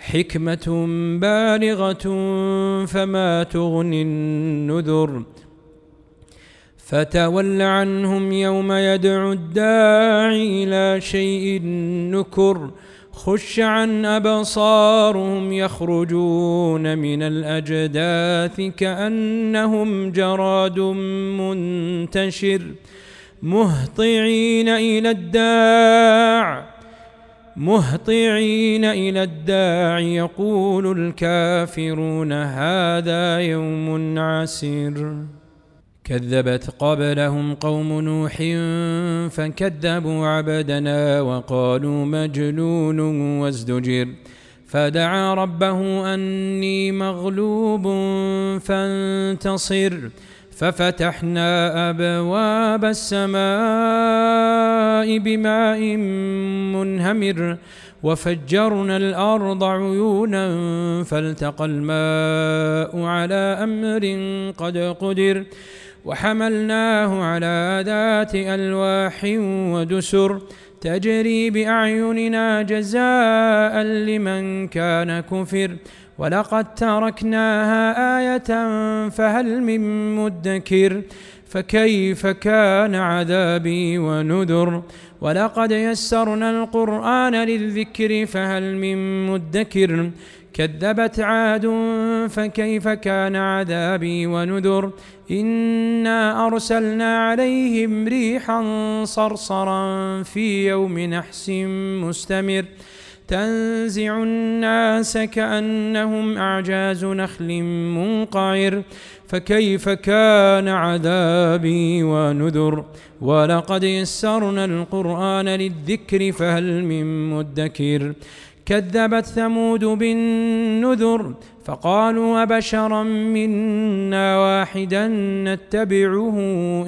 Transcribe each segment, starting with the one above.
حكمة بالغة فما تغني النذر. فتول عنهم يوم يدعو الداعي إلى شيء نكر. خش عن أبصارهم يخرجون من الأجداث كأنهم جراد منتشر. مهطعين إلى الداع مهطعين إلى الداع يقول الكافرون هذا يوم عسير. كذبت قبلهم قوم نوح فكذبوا عبدنا وقالوا مجنون وازدجر. فدعا ربه أني مغلوب فانتصر. ففتحنا أبواب السماء بماء منهمر وفجرنا الأرض عيونا فالتقى الماء على أمر قد قدر وحملناه على ذات ألواح ودسر تجري بأعيننا جزاء لمن كان كفر ولقد تركناها آية فهل من مدكر فكيف كان عذابي ونذر ولقد يسرنا القرآن للذكر فهل من مدكر كذبت عاد فكيف كان عذابي ونذر إنا أرسلنا عليهم ريحا صرصرا في يوم نحس مستمر تنزع الناس كأنهم أعجاز نخل منقعر. فكيف كان عذابي ونذر؟ ولقد يسرنا القرآن للذكر فهل من مدكر؟ كذبت ثمود بالنذر فقالوا أبشرا منا واحدا نتبعه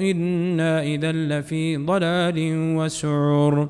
إنا إذا لفي ضلال وسعر.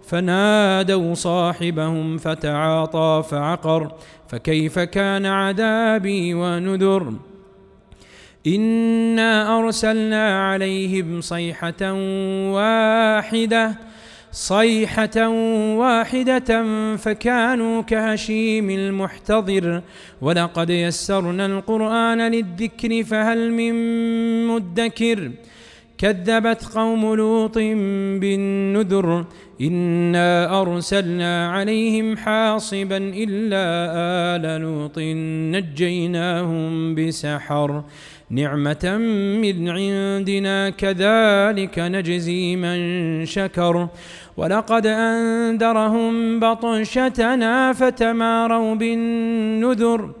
فنادوا صاحبهم فتعاطى فعقر فكيف كان عذابي ونذر إنا أرسلنا عليهم صيحة واحدة صيحة واحدة فكانوا كهشيم المحتضر ولقد يسرنا القرآن للذكر فهل من مدكر كذبت قوم لوط بالنذر إنا أرسلنا عليهم حاصبا إلا آل لوط نجيناهم بسحر نعمة من عندنا كذلك نجزي من شكر ولقد أنذرهم بطشتنا فتماروا بالنذر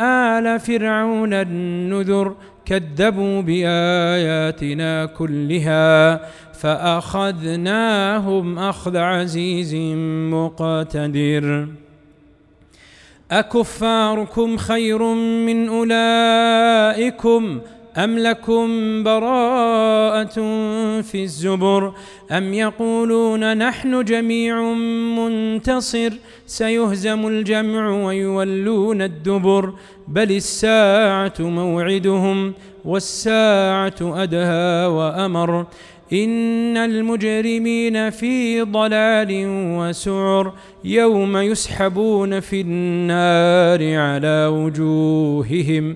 آل فرعون النذر كذبوا بآياتنا كلها فأخذناهم أخذ عزيز مقتدر. أكفاركم خير من أولئكم أم لكم براءة في الزبر أم يقولون نحن جميع منتصر سيهزم الجمع ويولون الدبر بل الساعة موعدهم والساعة أدهى وأمر إن المجرمين في ضلال وسعر يوم يسحبون في النار على وجوههم